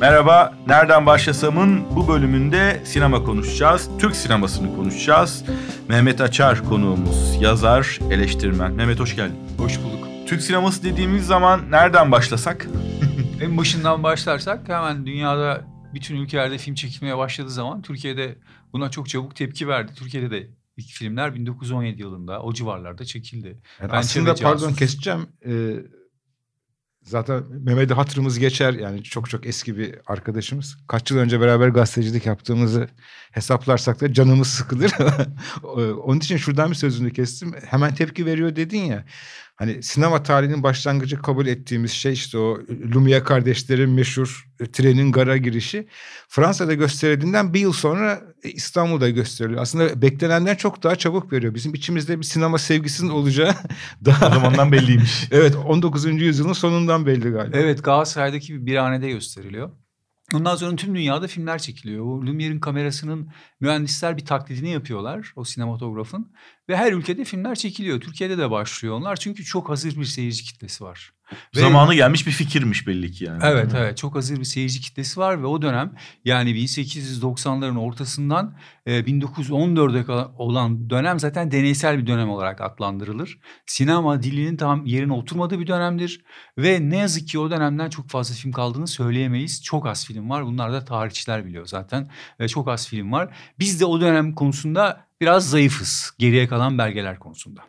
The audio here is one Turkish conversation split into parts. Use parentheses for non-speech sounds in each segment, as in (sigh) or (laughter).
Merhaba, Nereden Başlasam'ın bu bölümünde sinema konuşacağız. Türk sinemasını konuşacağız. Mehmet Açar konuğumuz, yazar, eleştirmen. Mehmet hoş geldin. Hoş bulduk. Türk sineması dediğimiz zaman nereden başlasak? (laughs) en başından başlarsak hemen dünyada bütün ülkelerde film çekilmeye başladığı zaman Türkiye'de buna çok çabuk tepki verdi. Türkiye'de de ilk filmler 1917 yılında o civarlarda çekildi. Yani aslında pardon keseceğim. Ee, zaten Mehmet'e hatırımız geçer. Yani çok çok eski bir arkadaşımız. Kaç yıl önce beraber gazetecilik yaptığımızı hesaplarsak da canımız sıkılır. (laughs) Onun için şuradan bir sözünü kestim. Hemen tepki veriyor dedin ya. Hani sinema tarihinin başlangıcı kabul ettiğimiz şey işte o Lumière kardeşlerin meşhur e, trenin gara girişi. Fransa'da gösterildiğinden bir yıl sonra e, İstanbul'da gösteriliyor. Aslında beklenenden çok daha çabuk veriyor. Bizim içimizde bir sinema sevgisinin olacağı (laughs) daha... O zamandan belliymiş. (laughs) evet 19. yüzyılın sonundan belli galiba. Evet Galatasaray'daki bir birhanede gösteriliyor. Ondan sonra tüm dünyada filmler çekiliyor. O Lumiere'in kamerasının mühendisler bir taklidini yapıyorlar o sinematografın. Ve her ülkede filmler çekiliyor. Türkiye'de de başlıyor onlar çünkü çok hazır bir seyirci kitlesi var. Ve, Zamanı gelmiş bir fikirmiş belli ki yani. Evet evet çok hazır bir seyirci kitlesi var ve o dönem yani 1890'ların ortasından e, 1914'e olan dönem zaten deneysel bir dönem olarak adlandırılır. Sinema dilinin tam yerine oturmadığı bir dönemdir ve ne yazık ki o dönemden çok fazla film kaldığını söyleyemeyiz. Çok az film var. Bunlar da tarihçiler biliyor zaten. E, çok az film var. Biz de o dönem konusunda biraz zayıfız geriye kalan belgeler konusunda.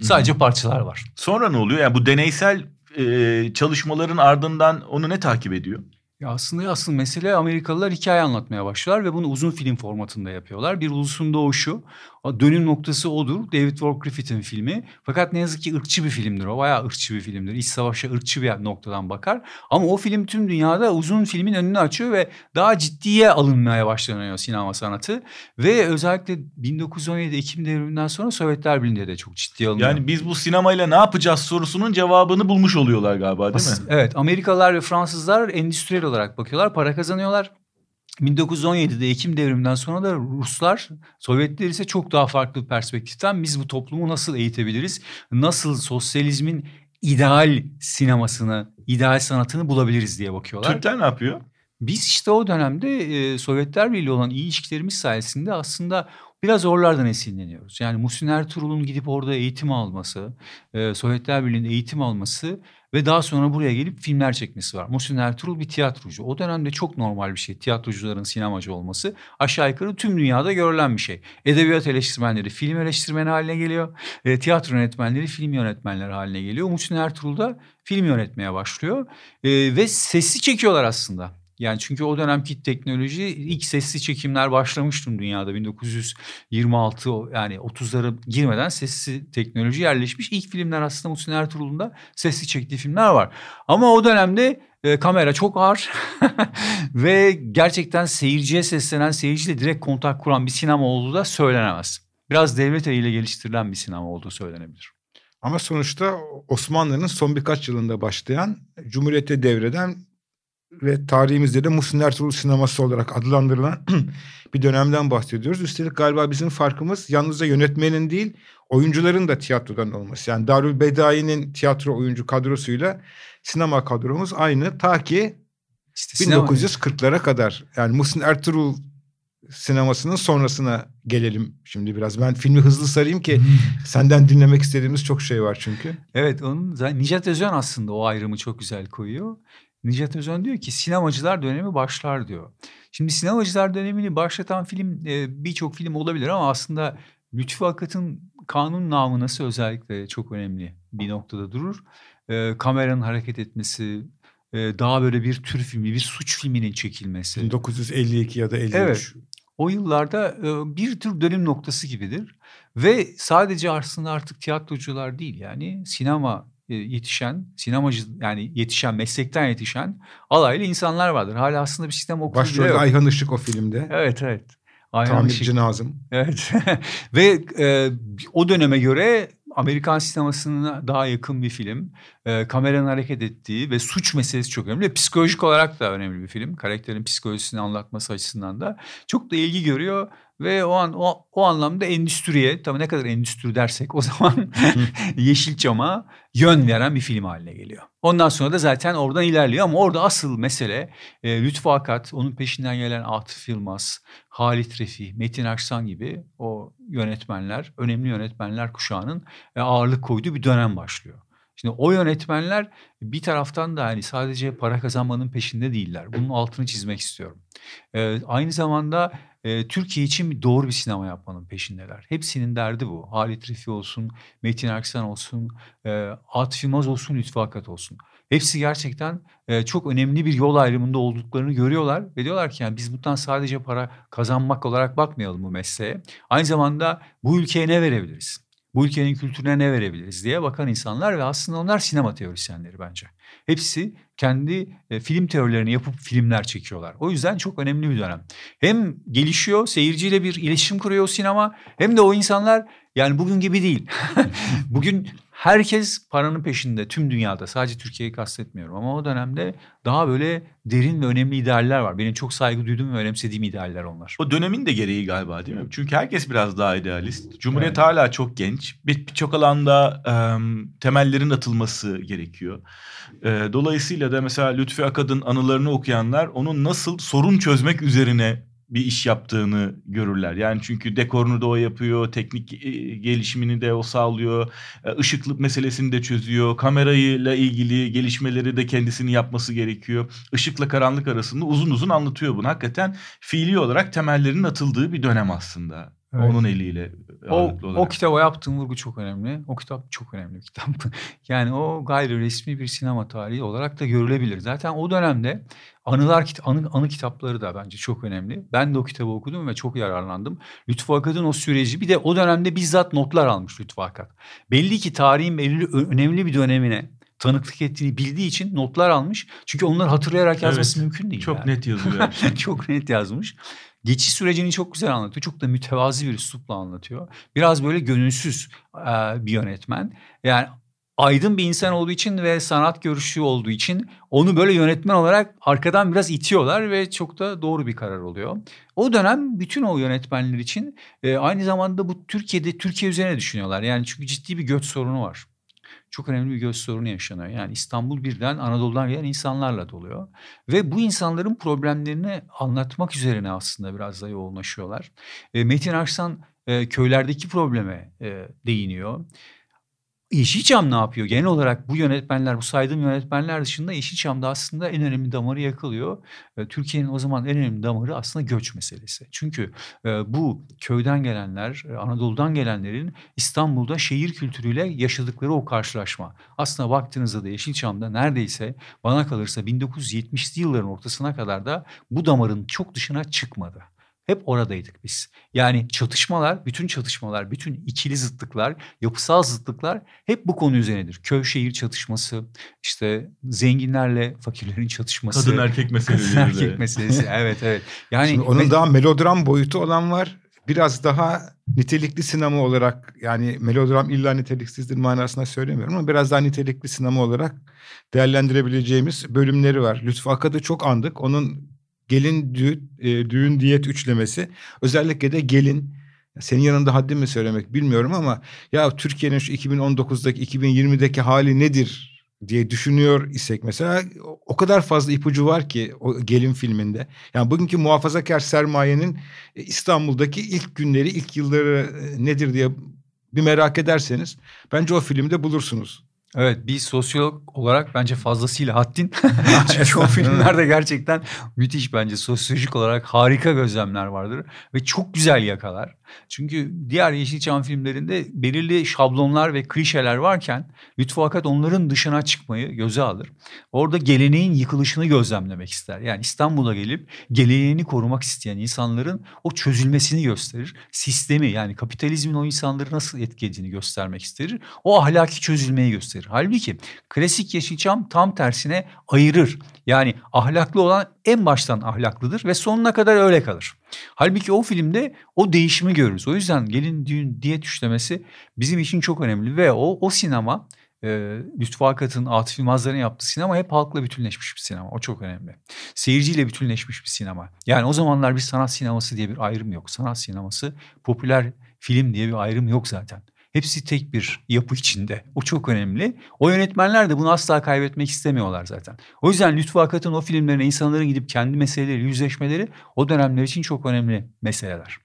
Sadece parçalar var. Sonra ne oluyor? Yani bu deneysel e, çalışmaların ardından onu ne takip ediyor? Ya aslında asıl mesele Amerikalılar hikaye anlatmaya başlıyorlar ve bunu uzun film formatında yapıyorlar. Bir ulusun doğuşu, dönüm noktası odur. David Wark Griffith'in filmi. Fakat ne yazık ki ırkçı bir filmdir o. Bayağı ırkçı bir filmdir. İç savaşa ırkçı bir noktadan bakar. Ama o film tüm dünyada uzun filmin önünü açıyor ve daha ciddiye alınmaya başlanıyor sinema sanatı. Ve özellikle 1917 Ekim devriminden sonra Sovyetler Birliği'nde de çok ciddiye alınıyor. Yani biz bu sinemayla ne yapacağız sorusunun cevabını bulmuş oluyorlar galiba değil mi? Evet Amerikalılar ve Fransızlar endüstriyel olarak bakıyorlar. Para kazanıyorlar. 1917'de Ekim devriminden sonra da Ruslar, Sovyetler ise çok daha farklı bir perspektiften biz bu toplumu nasıl eğitebiliriz? Nasıl sosyalizmin ideal sinemasını, ideal sanatını bulabiliriz diye bakıyorlar. Türkler ne yapıyor? Biz işte o dönemde e, Sovyetler Birliği olan iyi ilişkilerimiz sayesinde aslında biraz oralardan esinleniyoruz. Yani Muhsin Ertuğrul'un gidip orada eğitim alması, e, Sovyetler Birliği'nde eğitim alması ve daha sonra buraya gelip filmler çekmesi var. Muhsin Ertuğrul bir tiyatrocu. O dönemde çok normal bir şey tiyatrocuların sinemacı olması. Aşağı yukarı tüm dünyada görülen bir şey. Edebiyat eleştirmenleri film eleştirmeni haline geliyor. E, tiyatro yönetmenleri film yönetmenleri haline geliyor. Muhsin Ertuğrul da film yönetmeye başlıyor. E, ve sesli çekiyorlar aslında. Yani çünkü o dönemki teknoloji ilk sesli çekimler başlamıştı dünyada 1926 yani 30'lara girmeden sesli teknoloji yerleşmiş. İlk filmler aslında Muhsin Ertuğrul'un da sesli çektiği filmler var. Ama o dönemde e, kamera çok ağır (laughs) ve gerçekten seyirciye seslenen, seyirciyle direkt kontak kuran bir sinema olduğu da söylenemez. Biraz devlet eliyle geliştirilen bir sinema olduğu söylenebilir. Ama sonuçta Osmanlı'nın son birkaç yılında başlayan Cumhuriyete devreden ve tarihimizde de Muhsin Ertuğrul sineması olarak adlandırılan (clears throat) bir dönemden bahsediyoruz. Üstelik galiba bizim farkımız yalnızca yönetmenin değil oyuncuların da tiyatrodan olması. Yani Darül Bedai'nin tiyatro oyuncu kadrosuyla sinema kadromuz aynı ta ki işte 1940'lara kadar. Yani Muhsin Ertuğrul sinemasının sonrasına gelelim şimdi biraz. Ben filmi hızlı sarayım ki (laughs) senden dinlemek istediğimiz çok şey var çünkü. Evet onun zaten Nicat Özcan aslında o ayrımı çok güzel koyuyor. Nicat Özen diyor ki sinemacılar dönemi başlar diyor. Şimdi sinemacılar dönemini başlatan film e, birçok film olabilir ama aslında Lütfü Akat'ın kanun namınası özellikle çok önemli bir noktada durur. E, kameranın hareket etmesi, e, daha böyle bir tür filmi, bir suç filminin çekilmesi. 1952 ya da 53. Evet. O yıllarda e, bir tür dönüm noktası gibidir. Ve sadece aslında artık tiyatrocular değil yani sinema yetişen, sinemacı yani yetişen, meslekten yetişen alaylı insanlar vardır. Hala aslında bir sistem okulu Başrolde bile yok. Ayhan Işık o filmde. Evet, evet. Ayhan Tamirci Işık. Nazım. Evet. (laughs) Ve e, o döneme göre Amerikan sinemasına daha yakın bir film. E, kameranın hareket ettiği ve suç meselesi çok önemli. Psikolojik olarak da önemli bir film. Karakterin psikolojisini anlatması açısından da çok da ilgi görüyor. Ve o an o, o anlamda endüstriye tabii ne kadar endüstri dersek o (laughs) zaman Yeşilçam'a yön veren bir film haline geliyor. Ondan sonra da zaten oradan ilerliyor ama orada asıl mesele e, Lütfü Akat, onun peşinden gelen Atıf Yılmaz, Halit Refi, Metin Aksan gibi o yönetmenler, önemli yönetmenler kuşağının e, ağırlık koyduğu bir dönem başlıyor. Şimdi o yönetmenler bir taraftan da hani sadece para kazanmanın peşinde değiller. Bunun altını çizmek istiyorum. Ee, aynı zamanda e, Türkiye için doğru bir sinema yapmanın peşindeler. Hepsinin derdi bu. Halit Refi olsun, Metin Erksan olsun, e, Atıf Yılmaz olsun, Lütfü Akat olsun. Hepsi gerçekten e, çok önemli bir yol ayrımında olduklarını görüyorlar ve diyorlar ki yani biz bundan sadece para kazanmak olarak bakmayalım bu mesleğe. Aynı zamanda bu ülkeye ne verebiliriz? Bu ülkenin kültürüne ne verebiliriz diye bakan insanlar ve aslında onlar sinema teorisyenleri bence. Hepsi kendi e, film teorilerini yapıp filmler çekiyorlar. O yüzden çok önemli bir dönem. Hem gelişiyor, seyirciyle bir iletişim kuruyor sinema hem de o insanlar yani bugün gibi değil. (laughs) bugün herkes paranın peşinde tüm dünyada sadece Türkiye'yi kastetmiyorum ama o dönemde daha böyle derin ve önemli idealler var. Benim çok saygı duyduğum ve önemsediğim idealler onlar. O dönemin de gereği galiba değil mi? Çünkü herkes biraz daha idealist. Cumhuriyet evet. hala çok genç. Birçok bir alanda e, temellerin atılması gerekiyor. E, dolayısıyla da mesela Lütfi Akad'ın anılarını okuyanlar onun nasıl sorun çözmek üzerine bir iş yaptığını görürler. Yani çünkü dekorunu da o yapıyor, teknik e, gelişimini de o sağlıyor, e, ışıklık meselesini de çözüyor, kamerayla ilgili gelişmeleri de kendisini yapması gerekiyor. Işıkla karanlık arasında uzun uzun anlatıyor bunu. Hakikaten fiili olarak temellerinin atıldığı bir dönem aslında. Evet. Onun eliyle o, olarak. o kitaba yaptığım vurgu çok önemli. O kitap çok önemli bir kitap. (laughs) yani o gayri resmi bir sinema tarihi olarak da görülebilir. Zaten o dönemde anılar anı, anı kitapları da bence çok önemli. Ben de o kitabı okudum ve çok yararlandım. Lütfü Akat'ın o süreci bir de o dönemde bizzat notlar almış Lütfü Akat. Belli ki tarihin belli önemli bir dönemine tanıklık ettiğini bildiği için notlar almış. Çünkü onları hatırlayarak yazması evet, mümkün değil. Çok yani. net yazıyor. (laughs) çok net yazmış. Geçiş sürecini çok güzel anlatıyor. Çok da mütevazi bir üslupla anlatıyor. Biraz böyle gönülsüz e, bir yönetmen. Yani aydın bir insan olduğu için ve sanat görüşü olduğu için onu böyle yönetmen olarak arkadan biraz itiyorlar ve çok da doğru bir karar oluyor. O dönem bütün o yönetmenler için e, aynı zamanda bu Türkiye'de Türkiye üzerine düşünüyorlar. Yani çünkü ciddi bir göç sorunu var çok önemli bir göz sorunu yaşanıyor. Yani İstanbul birden Anadolu'dan gelen insanlarla doluyor. Ve bu insanların problemlerini anlatmak üzerine aslında biraz da yoğunlaşıyorlar. E, Metin Arslan e, köylerdeki probleme e, değiniyor. Yeşilçam ne yapıyor? Genel olarak bu yönetmenler, bu saydığım yönetmenler dışında Yeşilçam'da aslında en önemli damarı yakılıyor. Türkiye'nin o zaman en önemli damarı aslında göç meselesi. Çünkü bu köyden gelenler, Anadolu'dan gelenlerin İstanbul'da şehir kültürüyle yaşadıkları o karşılaşma. Aslında baktığınızda da Yeşilçam'da neredeyse bana kalırsa 1970'li yılların ortasına kadar da bu damarın çok dışına çıkmadı. Hep oradaydık biz. Yani çatışmalar, bütün çatışmalar, bütün ikili zıtlıklar, yapısal zıtlıklar hep bu konu üzerinedir. Köy şehir çatışması, işte zenginlerle fakirlerin çatışması. Kadın erkek meselesi. Kadın erkek meselesi. (laughs) Evet evet. Yani Şimdi onun daha melodram boyutu olan var. Biraz daha nitelikli sinema olarak yani melodram illa niteliksizdir manasında söylemiyorum ama biraz daha nitelikli sinema olarak değerlendirebileceğimiz bölümleri var. Lütfü Akad'ı çok andık. Onun gelin düğün, e, düğün diyet üçlemesi. Özellikle de gelin senin yanında haddim mi söylemek bilmiyorum ama ya Türkiye'nin şu 2019'daki 2020'deki hali nedir diye düşünüyor isek mesela o kadar fazla ipucu var ki o gelin filminde. Yani bugünkü muhafazakar sermayenin e, İstanbul'daki ilk günleri, ilk yılları e, nedir diye bir merak ederseniz bence o filmde bulursunuz. Evet bir sosyolog olarak bence fazlasıyla haddin. (laughs) Çünkü o filmlerde gerçekten müthiş bence sosyolojik olarak harika gözlemler vardır. Ve çok güzel yakalar. Çünkü diğer Yeşilçam filmlerinde belirli şablonlar ve klişeler varken Lütfü onların dışına çıkmayı göze alır. Orada geleneğin yıkılışını gözlemlemek ister. Yani İstanbul'a gelip geleneğini korumak isteyen insanların o çözülmesini gösterir. Sistemi yani kapitalizmin o insanları nasıl etkilediğini göstermek isterir. O ahlaki çözülmeyi gösterir. Halbuki klasik Yeşilçam tam tersine ayırır. Yani ahlaklı olan en baştan ahlaklıdır ve sonuna kadar öyle kalır. Halbuki o filmde o değişimi görürüz. O yüzden gelin düğün diyet üçlemesi bizim için çok önemli ve o o sinema e, Lütfü Atıf Yılmazların yaptığı sinema hep halkla bütünleşmiş bir sinema. O çok önemli. Seyirciyle bütünleşmiş bir sinema. Yani o zamanlar bir sanat sineması diye bir ayrım yok. Sanat sineması, popüler film diye bir ayrım yok zaten. Hepsi tek bir yapı içinde. O çok önemli. O yönetmenler de bunu asla kaybetmek istemiyorlar zaten. O yüzden Lütfü Akat'ın o filmlerine insanların gidip kendi meseleleriyle yüzleşmeleri o dönemler için çok önemli meseleler.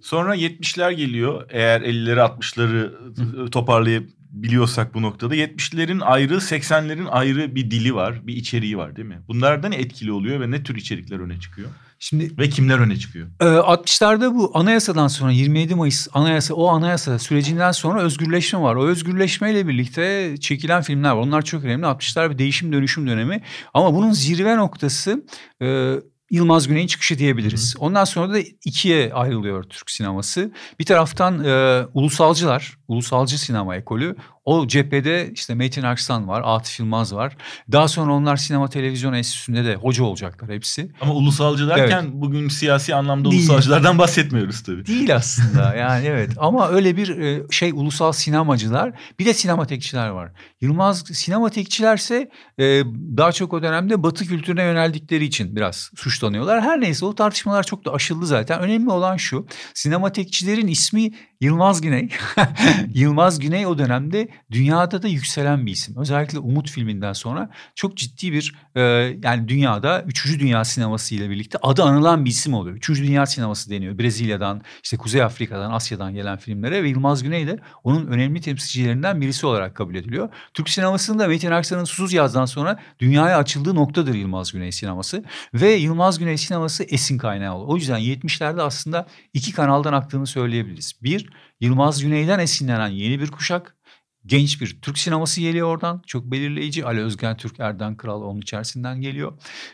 Sonra 70'ler geliyor. Eğer 50'leri 60'ları toparlayabiliyorsak bu noktada. 70'lerin ayrı, 80'lerin ayrı bir dili var, bir içeriği var değil mi? Bunlardan etkili oluyor ve ne tür içerikler öne çıkıyor? Şimdi Ve kimler öne çıkıyor? e, 60'larda bu anayasadan sonra 27 Mayıs anayasa o anayasa sürecinden sonra özgürleşme var. O özgürleşmeyle birlikte çekilen filmler var. Onlar çok önemli. 60'lar bir değişim dönüşüm dönemi. Ama bunun zirve noktası e, Yılmaz Güney'in çıkışı diyebiliriz. Ondan sonra da ikiye ayrılıyor Türk sineması. Bir taraftan e, ulusalcılar, ulusalcı sinema ekolü. O cephede işte Metin Akslan var, Atıf Yılmaz var. Daha sonra onlar sinema televizyon enstitüsünde de hoca olacaklar hepsi. Ama ulusalcı derken bugün siyasi anlamda Değil. ulusalcılardan bahsetmiyoruz tabii. Değil aslında (laughs) yani evet ama öyle bir e, şey ulusal sinemacılar bir de sinematekçiler var. Yılmaz sinematekçilerse e, daha çok o dönemde batı kültürüne yöneldikleri için biraz suçlanıyorlar. Her neyse o tartışmalar çok da aşıldı zaten. Önemli olan şu sinematekçilerin ismi Yılmaz Güney. (laughs) Yılmaz Güney o dönemde dünyada da yükselen bir isim. Özellikle Umut filminden sonra çok ciddi bir e, yani dünyada 3. Dünya sineması ile birlikte adı anılan bir isim oluyor. 3. Dünya sineması deniyor. Brezilya'dan, işte Kuzey Afrika'dan, Asya'dan gelen filmlere ve Yılmaz Güney de onun önemli temsilcilerinden birisi olarak kabul ediliyor. Türk sinemasında Metin Aksan'ın Susuz Yaz'dan sonra dünyaya açıldığı noktadır Yılmaz Güney sineması. Ve Yılmaz Güney sineması esin kaynağı oluyor. O yüzden 70'lerde aslında iki kanaldan aktığını söyleyebiliriz. Bir, Yılmaz Güney'den esinlenen yeni bir kuşak. Genç bir Türk sineması geliyor oradan. Çok belirleyici. Ali Özgen Türk, Erden Kral onun içerisinden geliyor.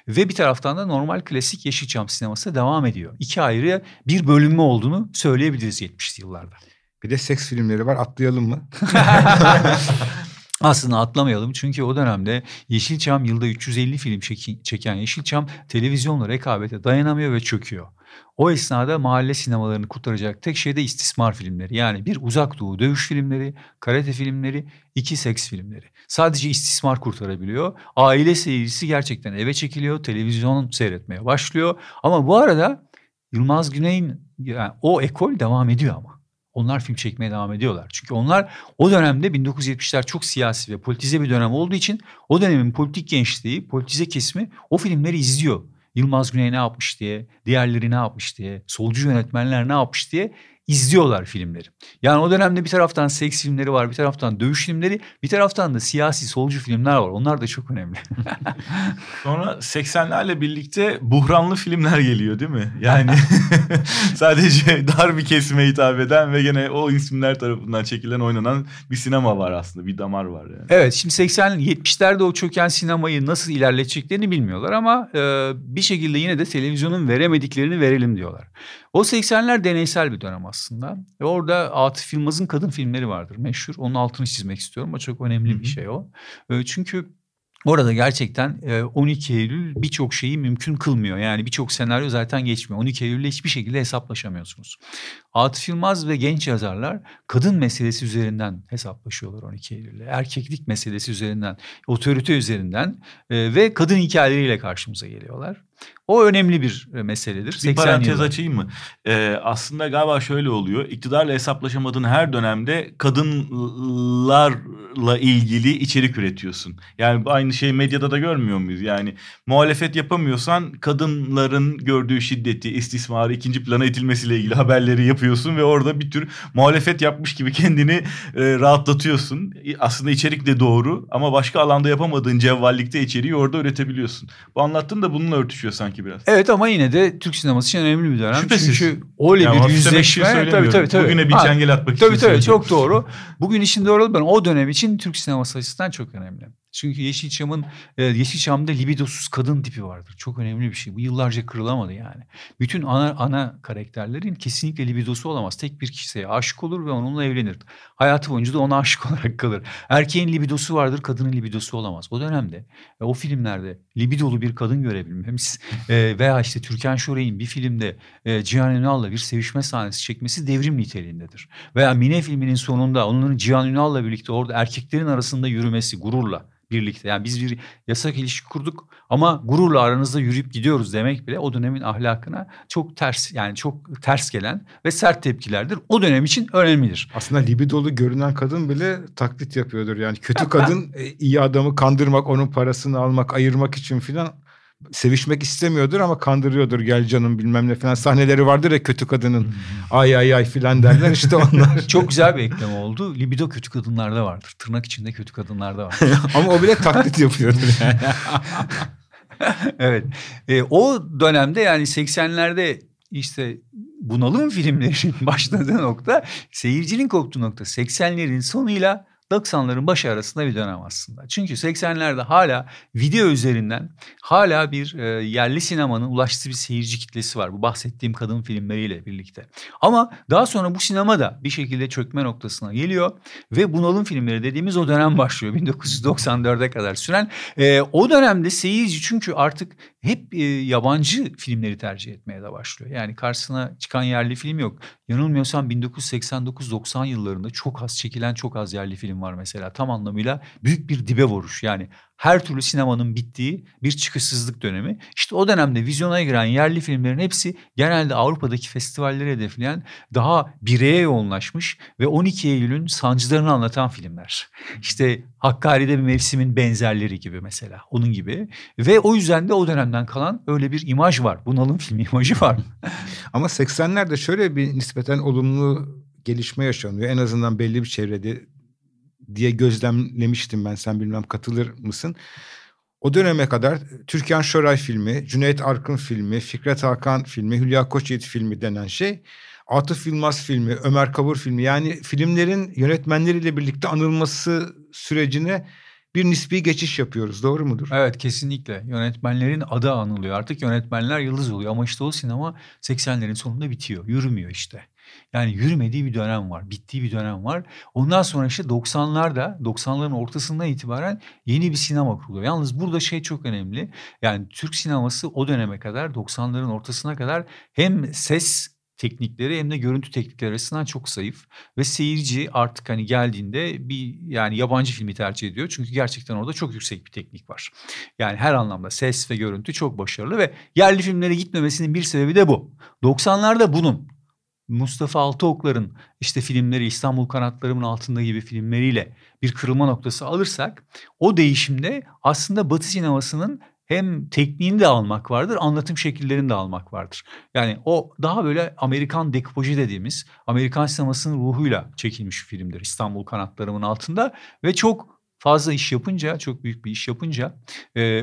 Ve bir taraftan da normal klasik Yeşilçam sineması devam ediyor. İki ayrı bir bölünme olduğunu söyleyebiliriz 70'li yıllarda. Bir de seks filmleri var atlayalım mı? (laughs) Aslında atlamayalım çünkü o dönemde Yeşilçam yılda 350 film çeken Yeşilçam televizyonla rekabete dayanamıyor ve çöküyor. O esnada mahalle sinemalarını kurtaracak tek şey de istismar filmleri. Yani bir uzak doğu dövüş filmleri, karate filmleri, iki seks filmleri. Sadece istismar kurtarabiliyor. Aile seyircisi gerçekten eve çekiliyor, televizyon seyretmeye başlıyor. Ama bu arada Yılmaz Güney'in yani o ekol devam ediyor ama. Onlar film çekmeye devam ediyorlar. Çünkü onlar o dönemde 1970'ler çok siyasi ve politize bir dönem olduğu için o dönemin politik gençliği, politize kesimi o filmleri izliyor. Yılmaz Güney ne yapmış diye, diğerleri ne yapmış diye, solcu yönetmenler ne yapmış diye izliyorlar filmleri. Yani o dönemde bir taraftan seks filmleri var, bir taraftan dövüş filmleri, bir taraftan da siyasi solcu filmler var. Onlar da çok önemli. (laughs) Sonra 80'lerle birlikte buhranlı filmler geliyor değil mi? Yani (laughs) sadece dar bir kesime hitap eden ve gene o isimler tarafından çekilen oynanan bir sinema var aslında. Bir damar var yani. Evet şimdi 80 70'lerde o çöken sinemayı nasıl ilerleteceklerini bilmiyorlar ama e, bir şekilde yine de televizyonun veremediklerini verelim diyorlar. O 80'ler deneysel bir dönem aslında. Ve orada Atıf Yılmaz'ın kadın filmleri vardır meşhur. Onun altını çizmek istiyorum. O çok önemli Hı hı. bir şey o. E, çünkü Orada gerçekten e, 12 Eylül birçok şeyi mümkün kılmıyor. Yani birçok senaryo zaten geçmiyor. 12 Eylül'le hiçbir şekilde hesaplaşamıyorsunuz. Atıf Yılmaz ve genç yazarlar kadın meselesi üzerinden hesaplaşıyorlar 12 Eylül'le. Erkeklik meselesi üzerinden, otorite üzerinden e, ve kadın hikayeleriyle karşımıza geliyorlar. O önemli bir e, meseledir. Bir 80 parantez yıllar. açayım mı? Ee, aslında galiba şöyle oluyor. İktidarla hesaplaşamadığın her dönemde kadınlarla ilgili içerik üretiyorsun. Yani aynı şey medyada da görmüyor muyuz? Yani muhalefet yapamıyorsan kadınların gördüğü şiddeti, istismarı ikinci plana itilmesiyle ilgili haberleri yapıyorsun ve orada bir tür muhalefet yapmış gibi kendini e, rahatlatıyorsun. Aslında içerik de doğru ama başka alanda yapamadığın cevvallikte içeriği orada üretebiliyorsun. Bu anlattığın da bununla örtüşüyor sanki biraz. Evet ama yine de Türk sineması için önemli bir dönem. Şüphesiz. Çünkü öyle Yani bir için yüzleşme. Tabii tabii tabii. Bugüne bir Ha, çengel atmak için Tabii tabii çok doğru. Bugün işin doğru ben o dönem için Türk sineması açısından çok önemli. Çünkü Yeşilçam'ın e, Yeşilçam'da libidosuz kadın tipi vardır. Çok önemli bir şey. Bu yıllarca kırılamadı yani. Bütün ana ana karakterlerin kesinlikle libidosu olamaz. Tek bir kişiye aşık olur ve onunla evlenir. Hayatı boyunca da ona aşık (laughs) olarak kalır. Erkeğin libidosu vardır, kadının libidosu olamaz. O dönemde e, o filmlerde libidolu bir kadın görebilmemiz e, veya işte Türkan Şoray'ın bir filmde Cihan Ünal'la bir sevişme sahnesi çekmesi devrim niteliğindedir. Veya Mine filminin sonunda onların Cihan Ünal'la birlikte orada erkeklerin arasında yürümesi gururla birlikte. Yani biz bir yasak ilişki kurduk ama gururla aranızda yürüyüp gidiyoruz demek bile o dönemin ahlakına çok ters yani çok ters gelen ve sert tepkilerdir. O dönem için önemlidir. Aslında libidolu görünen kadın bile taklit yapıyordur. Yani kötü (laughs) kadın e, iyi adamı kandırmak, onun parasını almak, ayırmak için filan sevişmek istemiyordur ama kandırıyordur. Gel canım bilmem ne falan sahneleri vardır ya kötü kadının (laughs) ay ay ay filan derler işte onlar. (laughs) Çok güzel bir ekleme oldu. Libido kötü kadınlarda vardır. Tırnak içinde kötü kadınlarda var. (laughs) ama o bile taklit yapıyordur yani. evet. E, o dönemde yani 80'lerde işte bunalım filmlerinin başladığı nokta seyircinin koptuğu nokta 80'lerin sonuyla 90'ların başı arasında bir dönem aslında. Çünkü 80'lerde hala video üzerinden hala bir e, yerli sinemanın ulaştığı bir seyirci kitlesi var. Bu bahsettiğim kadın filmleriyle birlikte. Ama daha sonra bu sinema da bir şekilde çökme noktasına geliyor ve bunalım filmleri dediğimiz o dönem başlıyor. (laughs) 1994'e kadar süren. E, o dönemde seyirci çünkü artık hep e, yabancı filmleri tercih etmeye de başlıyor. Yani karşısına çıkan yerli film yok. Yanılmıyorsam 1989-90 yıllarında çok az çekilen çok az yerli film var mesela. Tam anlamıyla büyük bir dibe vuruş. Yani her türlü sinemanın bittiği bir çıkışsızlık dönemi. İşte o dönemde vizyona giren yerli filmlerin hepsi genelde Avrupa'daki festivalleri hedefleyen daha bireye yoğunlaşmış ve 12 Eylül'ün sancılarını anlatan filmler. İşte Hakkari'de bir mevsimin benzerleri gibi mesela onun gibi. Ve o yüzden de o dönemden kalan öyle bir imaj var. Bunalım filmi imajı var. (laughs) Ama 80'lerde şöyle bir nispeten olumlu gelişme yaşanıyor. En azından belli bir çevrede diye gözlemlemiştim ben. Sen bilmem katılır mısın? O döneme kadar Türkan Şoray filmi, Cüneyt Arkın filmi, Fikret Hakan filmi, Hülya Koçyiğit filmi denen şey Atıf Yılmaz filmi, Ömer Kabur filmi yani filmlerin yönetmenleriyle birlikte anılması sürecine bir nispi geçiş yapıyoruz. Doğru mudur? Evet kesinlikle. Yönetmenlerin adı anılıyor. Artık yönetmenler yıldız oluyor ama işte o sinema 80'lerin sonunda bitiyor. Yürümüyor işte. Yani yürümediği bir dönem var. Bittiği bir dönem var. Ondan sonra işte 90'larda 90'ların ortasından itibaren yeni bir sinema kuruluyor. Yalnız burada şey çok önemli. Yani Türk sineması o döneme kadar 90'ların ortasına kadar hem ses teknikleri hem de görüntü teknikleri arasından çok zayıf ve seyirci artık hani geldiğinde bir yani yabancı filmi tercih ediyor. Çünkü gerçekten orada çok yüksek bir teknik var. Yani her anlamda ses ve görüntü çok başarılı ve yerli filmlere gitmemesinin bir sebebi de bu. 90'larda bunun Mustafa Altıoklar'ın işte filmleri İstanbul Kanatlarımın Altında gibi filmleriyle bir kırılma noktası alırsak o değişimde aslında Batı sinemasının hem tekniğini de almak vardır, anlatım şekillerini de almak vardır. Yani o daha böyle Amerikan dekupajı dediğimiz Amerikan sinemasının ruhuyla çekilmiş bir filmdir İstanbul Kanatlarımın Altında ve çok fazla iş yapınca, çok büyük bir iş yapınca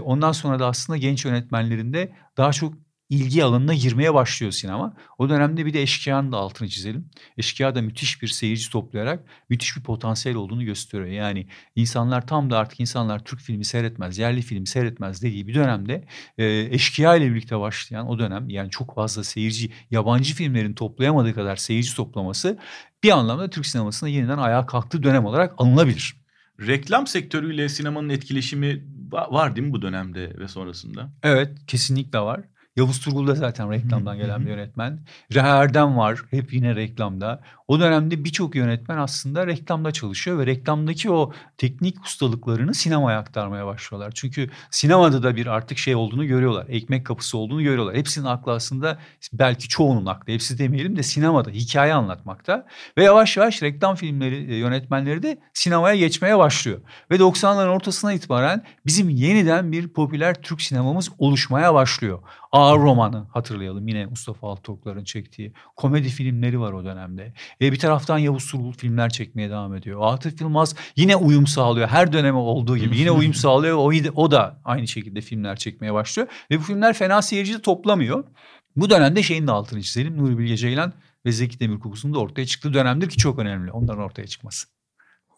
ondan sonra da aslında genç yönetmenlerinde daha çok ilgi alanına girmeye başlıyor sinema. O dönemde bir de Eşkıya'nın da altını çizelim. Eşkıya da müthiş bir seyirci toplayarak müthiş bir potansiyel olduğunu gösteriyor. Yani insanlar tam da artık insanlar Türk filmi seyretmez, yerli filmi seyretmez dediği bir dönemde e, Eşkıya ile birlikte başlayan o dönem yani çok fazla seyirci, yabancı filmlerin toplayamadığı kadar seyirci toplaması bir anlamda Türk sinemasında yeniden ayağa kalktığı dönem olarak alınabilir. Reklam sektörüyle sinemanın etkileşimi var değil mi bu dönemde ve sonrasında? Evet kesinlikle var. Yavuz Turgul da zaten reklamdan gelen bir yönetmen. Reha Erdem var hep yine reklamda. O dönemde birçok yönetmen aslında reklamda çalışıyor ve reklamdaki o teknik ustalıklarını sinemaya aktarmaya başlıyorlar. Çünkü sinemada da bir artık şey olduğunu görüyorlar. Ekmek kapısı olduğunu görüyorlar. Hepsinin aklı aslında belki çoğunun aklı hepsi demeyelim de sinemada hikaye anlatmakta. Ve yavaş yavaş reklam filmleri e, yönetmenleri de sinemaya geçmeye başlıyor. Ve 90'ların ortasına itibaren bizim yeniden bir popüler Türk sinemamız oluşmaya başlıyor. Ağır romanı hatırlayalım yine Mustafa Altıoklar'ın çektiği. Komedi filmleri var o dönemde. E, bir taraftan Yavuz Turgul filmler çekmeye devam ediyor. Atıf Yılmaz yine uyum sağlıyor. Her döneme olduğu gibi yine uyum sağlıyor. O, o da aynı şekilde filmler çekmeye başlıyor. Ve bu filmler fena seyirci de toplamıyor. Bu dönemde şeyin de altını çizelim. Nuri Bilge Ceylan ve Zeki Demirkubuz'un da ortaya çıktığı dönemdir ki çok önemli onların ortaya çıkması.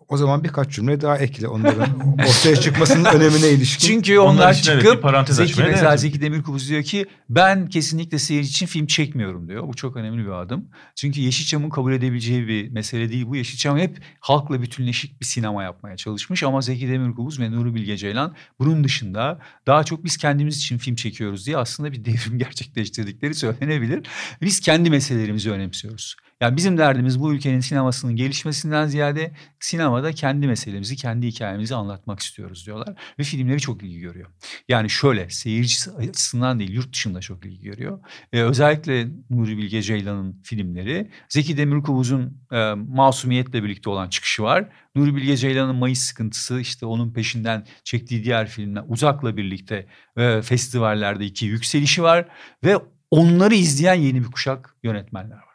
O zaman birkaç cümle daha ekle onların (laughs) ortaya çıkmasının önemine ilişkin. Çünkü Onlar onlar, için evet, çıkıp parantez Zeki mesela değer. Zeki Demirkubuz diyor ki ben kesinlikle seyirci için film çekmiyorum diyor. Bu çok önemli bir adım. Çünkü Yeşilçam'ın kabul edebileceği bir mesele değil bu. Yeşilçam hep halkla bütünleşik bir sinema yapmaya çalışmış ama Zeki Demirkubuz ve Nuri Bilge Ceylan bunun dışında daha çok biz kendimiz için film çekiyoruz diye aslında bir devrim (laughs) gerçekleştirdikleri söylenebilir. Biz kendi meselelerimizi önemsiyoruz. Yani bizim derdimiz bu ülkenin sinemasının gelişmesinden ziyade sinemada kendi meselemizi, kendi hikayemizi anlatmak istiyoruz diyorlar. Ve filmleri çok ilgi görüyor. Yani şöyle seyircisi açısından değil yurt dışında çok ilgi görüyor. Ee, özellikle Nuri Bilge Ceylan'ın filmleri. Zeki Demirkubuz'un e, Masumiyetle birlikte olan çıkışı var. Nuri Bilge Ceylan'ın Mayıs Sıkıntısı işte onun peşinden çektiği diğer filmler Uzak'la birlikte e, festivallerdeki yükselişi var. Ve onları izleyen yeni bir kuşak yönetmenler var.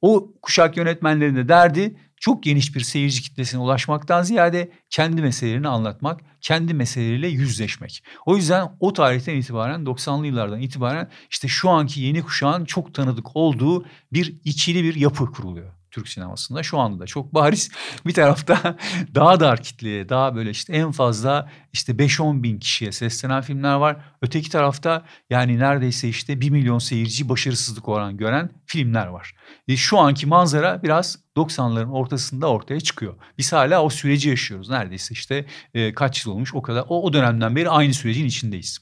O kuşak yönetmenlerin de derdi çok geniş bir seyirci kitlesine ulaşmaktan ziyade kendi meselelerini anlatmak, kendi meseleleriyle yüzleşmek. O yüzden o tarihten itibaren 90'lı yıllardan itibaren işte şu anki yeni kuşağın çok tanıdık olduğu bir ikili bir yapı kuruluyor. Türk sinemasında şu anda da çok bariz bir tarafta (laughs) daha dar kitleye daha böyle işte en fazla işte 5-10 bin kişiye seslenen filmler var. Öteki tarafta yani neredeyse işte 1 milyon seyirci başarısızlık oran gören filmler var. E şu anki manzara biraz 90'ların ortasında ortaya çıkıyor. Biz hala o süreci yaşıyoruz. Neredeyse işte e, kaç yıl olmuş o kadar. O, o dönemden beri aynı sürecin içindeyiz.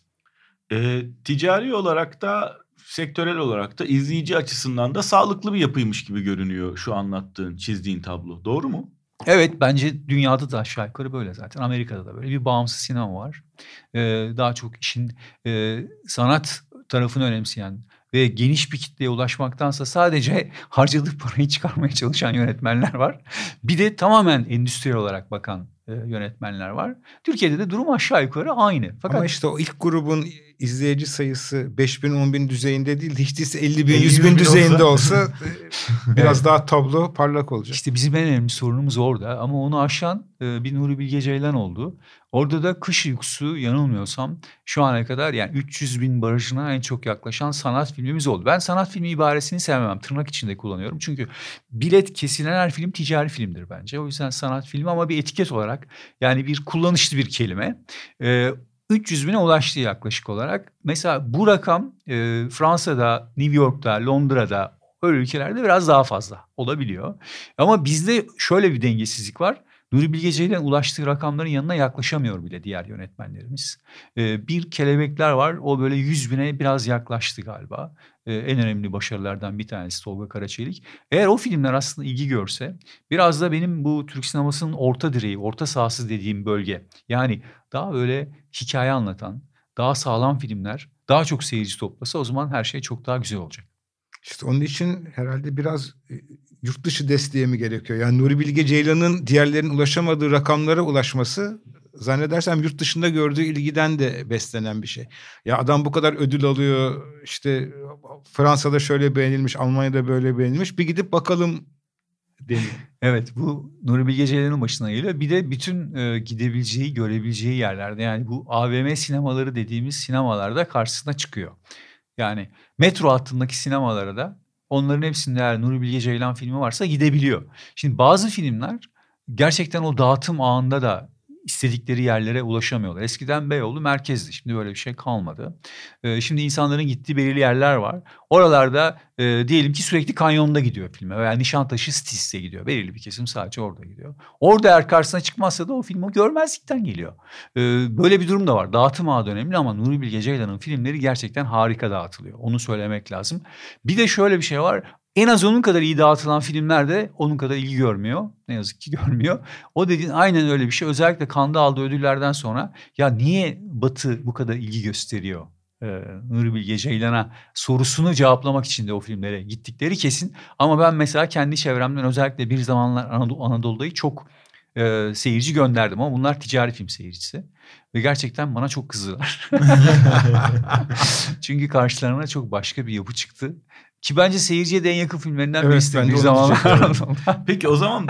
E, ticari olarak da sektörel olarak da izleyici açısından da sağlıklı bir yapıymış gibi görünüyor şu anlattığın, çizdiğin tablo. Doğru mu? Evet bence dünyada da aşağı yukarı böyle zaten. Amerika'da da böyle bir bağımsız sinema var. Ee, daha çok işin e, sanat tarafını önemseyen ve geniş bir kitleye ulaşmaktansa sadece harcadığı parayı çıkarmaya çalışan yönetmenler var. Bir de tamamen endüstriyel olarak bakan yönetmenler var. Türkiye'de de durum aşağı yukarı aynı. Fakat Ama işte o ilk grubun izleyici sayısı 5 bin 10 bin düzeyinde değil hiç değilse 50 bin 50 100 bin bin düzeyinde olsa. olsa e, (laughs) biraz daha tablo parlak olacak. İşte bizim en önemli sorunumuz orada ama onu aşan e, bir Nuri Bilge Ceylan oldu. Orada da kış uykusu yanılmıyorsam şu ana kadar yani 300 bin barajına en çok yaklaşan sanat filmimiz oldu. Ben sanat filmi ibaresini sevmem tırnak içinde kullanıyorum. Çünkü bilet kesilen her film ticari filmdir bence. O yüzden sanat filmi ama bir etiket olarak yani bir kullanışlı bir kelime. E, 300 bine ulaştı yaklaşık olarak. Mesela bu rakam e, Fransa'da, New York'ta, Londra'da öyle ülkelerde biraz daha fazla olabiliyor. Ama bizde şöyle bir dengesizlik var. Nuri Bilge Ceylan ulaştığı rakamların yanına yaklaşamıyor bile diğer yönetmenlerimiz. Ee, bir kelebekler var o böyle 100 bine biraz yaklaştı galiba. Ee, en önemli başarılardan bir tanesi Tolga Karaçelik. Eğer o filmler aslında ilgi görse biraz da benim bu Türk sinemasının orta direği, orta sahası dediğim bölge. Yani daha böyle hikaye anlatan, daha sağlam filmler daha çok seyirci toplasa o zaman her şey çok daha güzel olacak. İşte onun için herhalde biraz e, yurt dışı desteği mi gerekiyor? Yani Nuri Bilge Ceylan'ın diğerlerinin ulaşamadığı rakamlara ulaşması zannedersem yurt dışında gördüğü ilgiden de beslenen bir şey. Ya adam bu kadar ödül alıyor işte Fransa'da şöyle beğenilmiş Almanya'da böyle beğenilmiş bir gidip bakalım deniyor. (laughs) Evet bu Nuri Bilge Ceylan'ın başına geliyor. Bir de bütün e, gidebileceği, görebileceği yerlerde yani bu AVM sinemaları dediğimiz sinemalarda karşısına çıkıyor. Yani metro hattındaki sinemalara da onların hepsinde eğer Nuri Bilge Ceylan filmi varsa gidebiliyor. Şimdi bazı filmler gerçekten o dağıtım ağında da istedikleri yerlere ulaşamıyorlar. Eskiden Beyoğlu merkezdi. Şimdi böyle bir şey kalmadı. Ee, şimdi insanların gittiği belirli yerler var. Oralarda e, diyelim ki sürekli kanyonda gidiyor filme veya Nişantaşı Stis'e gidiyor. Belirli bir kesim sadece orada gidiyor. Orada eğer karşısına çıkmazsa da o film o görmezlikten geliyor. Ee, böyle bir durum da var. Dağıtım ağı önemli ama Nuri Bilge Ceylan'ın filmleri gerçekten harika dağıtılıyor. Onu söylemek lazım. Bir de şöyle bir şey var. En az onun kadar iyi dağıtılan filmler de onun kadar ilgi görmüyor. Ne yazık ki (laughs) görmüyor. O dediğin aynen öyle bir şey. Özellikle Kanda aldığı ödüllerden sonra ya niye Batı bu kadar ilgi gösteriyor? Ee, Nuri Bilge Ceylan'a sorusunu cevaplamak için de o filmlere gittikleri kesin. Ama ben mesela kendi çevremden özellikle bir zamanlar Anadolu, Anadolu'dayı çok e, seyirci gönderdim ama bunlar ticari film seyircisi. Ve gerçekten bana çok kızdılar. (laughs) Çünkü karşılarına çok başka bir yapı çıktı. Ki bence seyirciye de en yakın filmlerinden Evet, birisi ben bir diyecektim. (laughs) Peki o zaman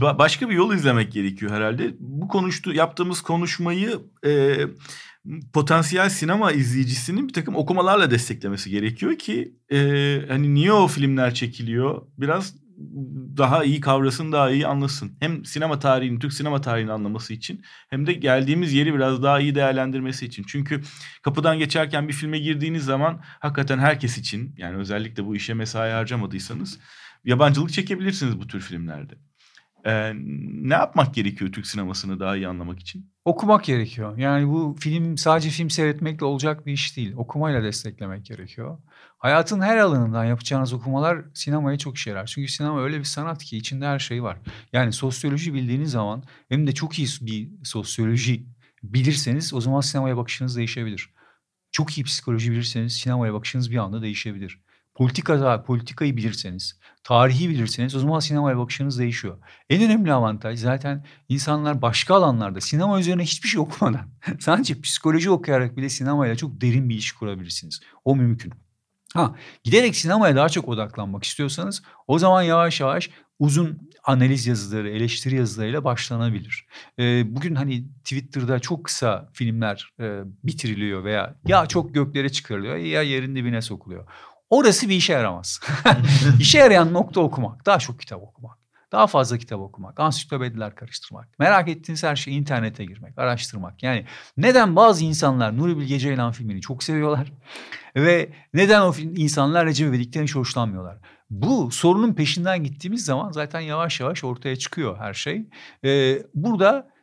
ba- başka bir yol izlemek gerekiyor herhalde. Bu konuştu yaptığımız konuşmayı e, potansiyel sinema izleyicisinin bir takım okumalarla desteklemesi gerekiyor ki e, hani niye o filmler çekiliyor biraz daha iyi kavrasın, daha iyi anlasın. Hem sinema tarihini, Türk sinema tarihini anlaması için hem de geldiğimiz yeri biraz daha iyi değerlendirmesi için. Çünkü kapıdan geçerken bir filme girdiğiniz zaman hakikaten herkes için yani özellikle bu işe mesai harcamadıysanız yabancılık çekebilirsiniz bu tür filmlerde. Ee, ne yapmak gerekiyor Türk sinemasını daha iyi anlamak için? Okumak gerekiyor. Yani bu film sadece film seyretmekle olacak bir iş değil. Okumayla desteklemek gerekiyor. Hayatın her alanından yapacağınız okumalar sinemaya çok işe yarar. Çünkü sinema öyle bir sanat ki içinde her şey var. Yani sosyoloji bildiğiniz zaman hem de çok iyi bir sosyoloji bilirseniz o zaman sinemaya bakışınız değişebilir. Çok iyi psikoloji bilirseniz sinemaya bakışınız bir anda değişebilir. Politika, politikayı bilirseniz, tarihi bilirseniz o zaman sinemaya bakışınız değişiyor. En önemli avantaj zaten insanlar başka alanlarda sinema üzerine hiçbir şey okumadan (laughs) sadece psikoloji okuyarak bile sinemayla çok derin bir iş kurabilirsiniz. O mümkün. Ha, giderek sinemaya daha çok odaklanmak istiyorsanız o zaman yavaş yavaş uzun analiz yazıları, eleştiri yazılarıyla başlanabilir. E, bugün hani Twitter'da çok kısa filmler e, bitiriliyor veya ya çok göklere çıkarılıyor ya yerin dibine sokuluyor. Orası bir işe yaramaz. (laughs) İşe yarayan nokta okumak. Daha çok kitap okumak. Daha fazla kitap okumak, ansiklopediler karıştırmak, merak ettiğiniz her şeyi internete girmek, araştırmak. Yani neden bazı insanlar Nuri Bilge Ceylan filmini çok seviyorlar (laughs) ve neden o film, insanlar Recep İvedik'ten hiç hoşlanmıyorlar? Bu sorunun peşinden gittiğimiz zaman zaten yavaş yavaş ortaya çıkıyor her şey. Ee, burada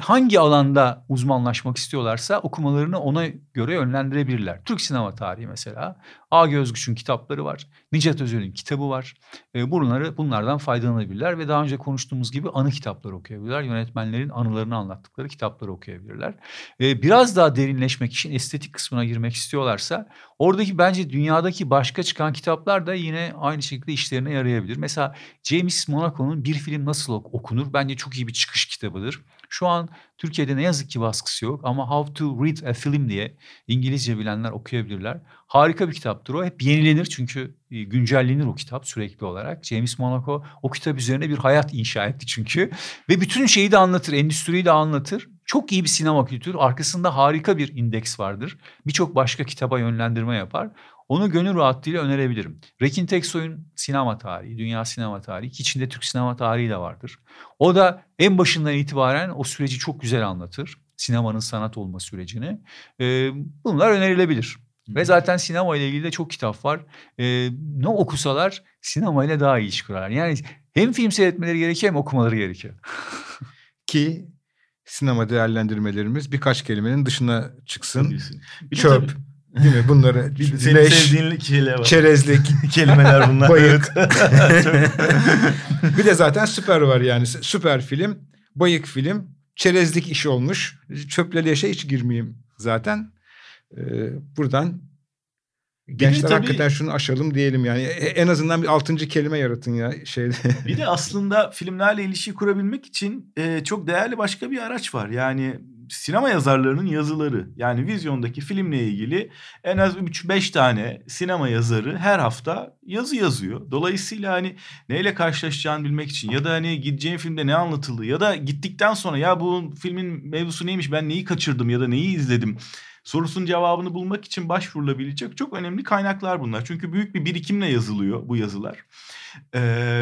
hangi alanda uzmanlaşmak istiyorlarsa okumalarını ona göre yönlendirebilirler. Türk sinema tarihi mesela. A. Gözgüç'ün kitapları var. Nicat Özel'in kitabı var. Bunları bunlardan faydalanabilirler ve daha önce konuştuğumuz gibi anı kitapları okuyabilirler. Yönetmenlerin anılarını anlattıkları kitapları okuyabilirler. Biraz daha derinleşmek için estetik kısmına girmek istiyorlarsa oradaki bence dünyadaki başka çıkan kitaplar da yine aynı şekilde işlerine yarayabilir. Mesela James Monaco'nun Bir Film Nasıl Okunur bence çok iyi bir çıkış kitabıdır. Şu an Türkiye'de ne yazık ki baskısı yok ama How to Read a Film diye İngilizce bilenler okuyabilirler. Harika bir kitaptır o. Hep yenilenir çünkü e, güncellenir o kitap sürekli olarak. James Monaco o kitap üzerine bir hayat inşa etti çünkü. Ve bütün şeyi de anlatır, endüstriyi de anlatır. Çok iyi bir sinema kültürü. Arkasında harika bir indeks vardır. Birçok başka kitaba yönlendirme yapar. Onu gönül rahatlığıyla önerebilirim. Rekin Teksoy'un sinema tarihi, dünya sinema tarihi, içinde Türk sinema tarihi de vardır. O da en başından itibaren o süreci çok güzel anlatır. Sinemanın sanat olma sürecini. Ee, bunlar önerilebilir. Ve zaten sinema ile ilgili de çok kitap var. Ee, ne okusalar sinema ile daha iyi iş kurarlar. Yani hem film seyretmeleri gerekiyor hem okumaları gerekiyor. (laughs) Ki sinema değerlendirmelerimiz birkaç kelimenin dışına çıksın. Bir Çöp. Değil mi? Bunları (laughs) senin leş, sevdiğin şeyler var. çerezlik, (laughs) kelimeler bunlar. Bayık. (laughs) Bir de zaten süper var yani. Süper film, bayık film, çerezlik iş olmuş. Çöple leşe hiç girmeyeyim zaten. Ee, buradan gençler tabii- hakikaten şunu aşalım diyelim yani. E- En azından bir altıncı kelime yaratın ya şeyde. (laughs) Bir de aslında filmlerle ilişki kurabilmek için e, çok değerli başka bir araç var. Yani sinema yazarlarının yazıları. Yani vizyondaki filmle ilgili en az 3-5 tane sinema yazarı her hafta yazı yazıyor. Dolayısıyla hani neyle karşılaşacağını bilmek için ya da hani gideceğin filmde ne anlatıldı ya da gittikten sonra ya bu filmin mevzusu neymiş ben neyi kaçırdım ya da neyi izledim sorusunun cevabını bulmak için başvurulabilecek çok önemli kaynaklar bunlar. Çünkü büyük bir birikimle yazılıyor bu yazılar. Ee,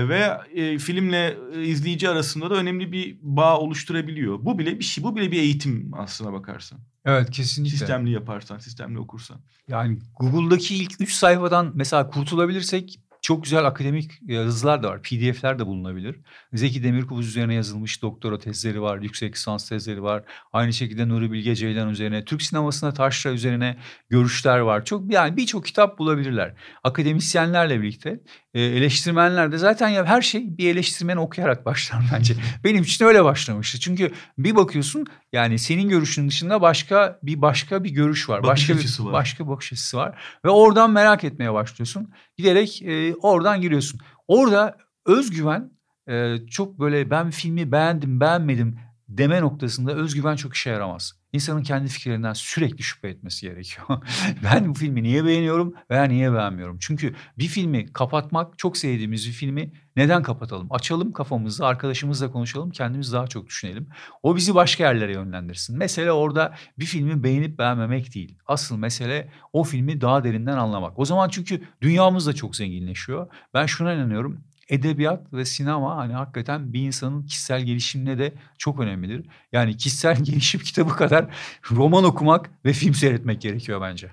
ve e, filmle e, izleyici arasında da önemli bir bağ oluşturabiliyor. Bu bile bir şey, bu bile bir eğitim aslına bakarsan. Evet kesinlikle. Sistemli yaparsan, sistemli okursan. Yani Google'daki ilk 3 sayfadan mesela kurtulabilirsek çok güzel akademik yazılar da var. PDF'ler de bulunabilir. Zeki Demirkubuz üzerine yazılmış doktora tezleri var. Yüksek lisans tezleri var. Aynı şekilde Nuri Bilge Ceylan üzerine. Türk sinemasına taşra üzerine görüşler var. Çok yani birçok kitap bulabilirler. Akademisyenlerle birlikte e, eleştirmenler de zaten ya her şey bir eleştirmeni okuyarak başlar bence. Benim için öyle başlamıştı. Çünkü bir bakıyorsun yani senin görüşün dışında başka bir başka bir görüş var. Bakış başka açısı bir, var. Başka bakış açısı var. Ve oradan merak etmeye başlıyorsun. Giderek e, oradan giriyorsun. Orada özgüven e, çok böyle ben filmi beğendim beğenmedim deme noktasında özgüven çok işe yaramaz. İnsanın kendi fikirlerinden sürekli şüphe etmesi gerekiyor. (laughs) ben bu filmi niye beğeniyorum veya niye beğenmiyorum? Çünkü bir filmi kapatmak, çok sevdiğimiz bir filmi neden kapatalım? Açalım kafamızı, arkadaşımızla konuşalım, kendimiz daha çok düşünelim. O bizi başka yerlere yönlendirsin. Mesele orada bir filmi beğenip beğenmemek değil. Asıl mesele o filmi daha derinden anlamak. O zaman çünkü dünyamız da çok zenginleşiyor. Ben şuna inanıyorum. Edebiyat ve sinema hani hakikaten bir insanın kişisel gelişimine de çok önemlidir. Yani kişisel (laughs) gelişim kitabı kadar roman okumak ve film seyretmek gerekiyor bence.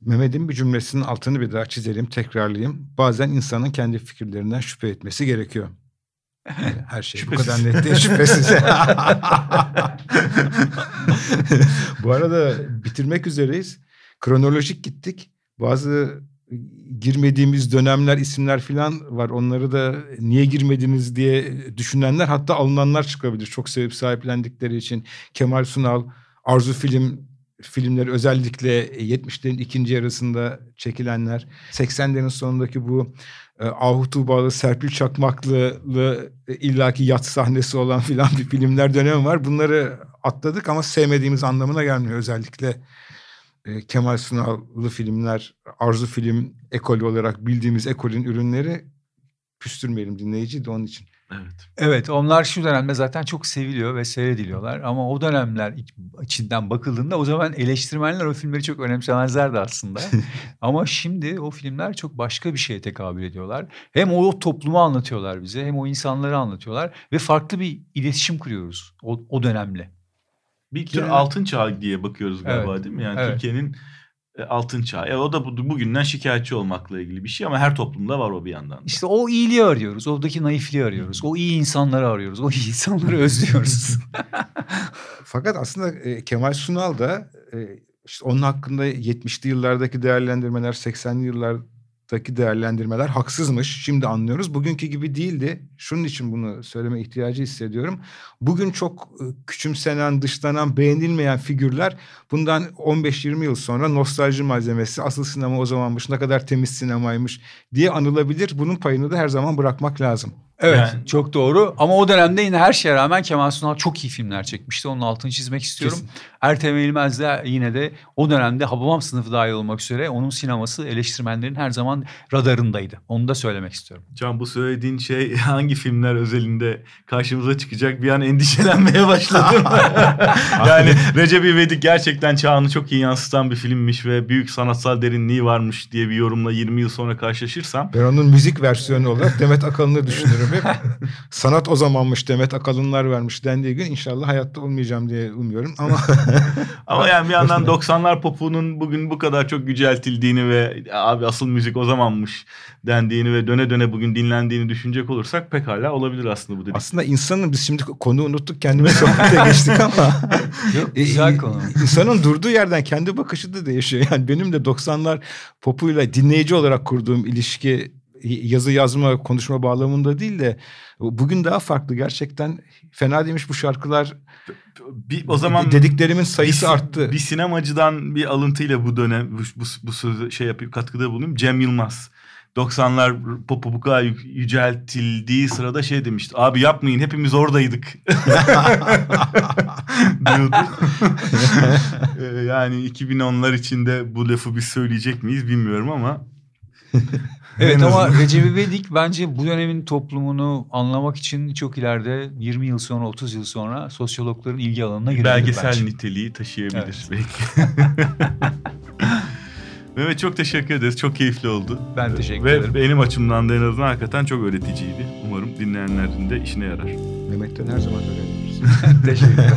Mehmet'in bir cümlesinin altını bir daha çizelim, tekrarlayayım. Bazen insanın kendi fikirlerinden şüphe etmesi gerekiyor. Yani (laughs) her şey bu kadar net değil, şüphesiz. (laughs) bu arada bitirmek üzereyiz. Kronolojik gittik. Bazı girmediğimiz dönemler, isimler falan var. Onları da niye girmediniz diye düşünenler hatta alınanlar çıkabilir. Çok sevip sahiplendikleri için. Kemal Sunal, Arzu Film filmleri özellikle 70'lerin ikinci yarısında çekilenler. 80'lerin sonundaki bu e, Ahu Tuğbalı, Serpil Çakmaklı'lı e, illaki yat sahnesi olan filan bir filmler dönemi var. Bunları atladık ama sevmediğimiz anlamına gelmiyor. Özellikle e, Kemal Sunal'lı filmler, Arzu Film ekolü olarak bildiğimiz ekolün ürünleri küstürmeyelim dinleyiciyi de onun için. Evet. Evet onlar şu dönemde zaten çok seviliyor ve seyrediliyorlar. Ama o dönemler iç- içinden bakıldığında o zaman eleştirmenler o filmleri çok önemsemezlerdi aslında. (laughs) Ama şimdi o filmler çok başka bir şeye tekabül ediyorlar. Hem o toplumu anlatıyorlar bize hem o insanları anlatıyorlar. Ve farklı bir iletişim kuruyoruz o, o dönemle. Bir tür Yani- altın çağı diye bakıyoruz galiba Evet. değil mi? Yani Evet. Türkiye'nin e, altın çağı. E, o da bu, bugünden şikayetçi olmakla ilgili bir şey ama her toplumda var o bir yandan. da. İşte o iyiliği arıyoruz. Oradaki naifliği arıyoruz. O iyi insanları arıyoruz. O iyi insanları özlüyoruz. (laughs) Fakat aslında e, Kemal Sunal da e, işte onun hakkında 70'li yıllardaki değerlendirmeler, 80'li yıllardaki değerlendirmeler haksızmış. Şimdi anlıyoruz. Bugünkü gibi değildi. Şunun için bunu söyleme ihtiyacı hissediyorum. Bugün çok küçümsenen, dışlanan, beğenilmeyen figürler bundan 15-20 yıl sonra nostalji malzemesi, asıl sinema o zamanmış, ne kadar temiz sinemaymış diye anılabilir. Bunun payını da her zaman bırakmak lazım. Evet Yani- çok doğru ama o dönemde yine her şeye rağmen Kemal Sunal çok iyi filmler çekmişti. Onun altını çizmek istiyorum. Kesin. Ertem Eğilmez de yine de o dönemde Hababam sınıfı dahil olmak üzere onun sineması eleştirmenlerin her zaman radarındaydı. Onu da söylemek istiyorum. Can bu söylediğin şey (laughs) hangi filmler özelinde karşımıza çıkacak bir an endişelenmeye başladım. (laughs) yani Recep İvedik gerçekten çağını çok iyi yansıtan bir filmmiş ve büyük sanatsal derinliği varmış diye bir yorumla 20 yıl sonra karşılaşırsam Ben onun müzik versiyonu olarak Demet Akalın'ı düşünürüm hep. (laughs) Sanat o zamanmış Demet Akalınlar vermiş dendiği gün inşallah hayatta olmayacağım diye umuyorum ama (laughs) ama yani bir yandan 90'lar popunun bugün bu kadar çok yüceltildiğini ve abi asıl müzik o zamanmış dendiğini ve döne döne bugün dinlendiğini düşünecek olursak pekala olabilir aslında bu dedik. aslında insanın biz şimdi konu unuttuk kendimiz sohbete (laughs) geçtik ama (laughs) Yok güzel e, konu. insanın durduğu yerden kendi bakışı da değişiyor. Yani benim de 90'lar popuyla dinleyici olarak kurduğum ilişki yazı yazma konuşma bağlamında değil de bugün daha farklı gerçekten fena demiş bu şarkılar Bir, o zaman dediklerimin sayısı bir, arttı. Bir sinemacıdan bir alıntıyla bu dönem bu, bu, bu sözü şey yapayım katkıda bulunayım. Cem Yılmaz. 90'lar popu bu kadar yü- yüceltildiği sırada şey demişti. Abi yapmayın hepimiz oradaydık. (laughs) diyordu. (laughs) Ee, yani 2010'lar içinde bu lafı biz söyleyecek miyiz bilmiyorum ama. (laughs) Evet ama. Recep İvedik bence bu dönemin toplumunu anlamak için çok ileride 20 yıl sonra 30 yıl sonra sosyologların ilgi alanına girebilir belgesel bence. niteliği taşıyabilir Evet. belki. (laughs) Mehmet çok teşekkür ederiz. Çok keyifli oldu. Ben teşekkür Ve ederim. benim açımdan da en azından hakikaten çok öğreticiydi. Umarım dinleyenlerin de işine yarar. Mehmet'ten her zaman öğreniyoruz. (laughs) Teşekkür ederim.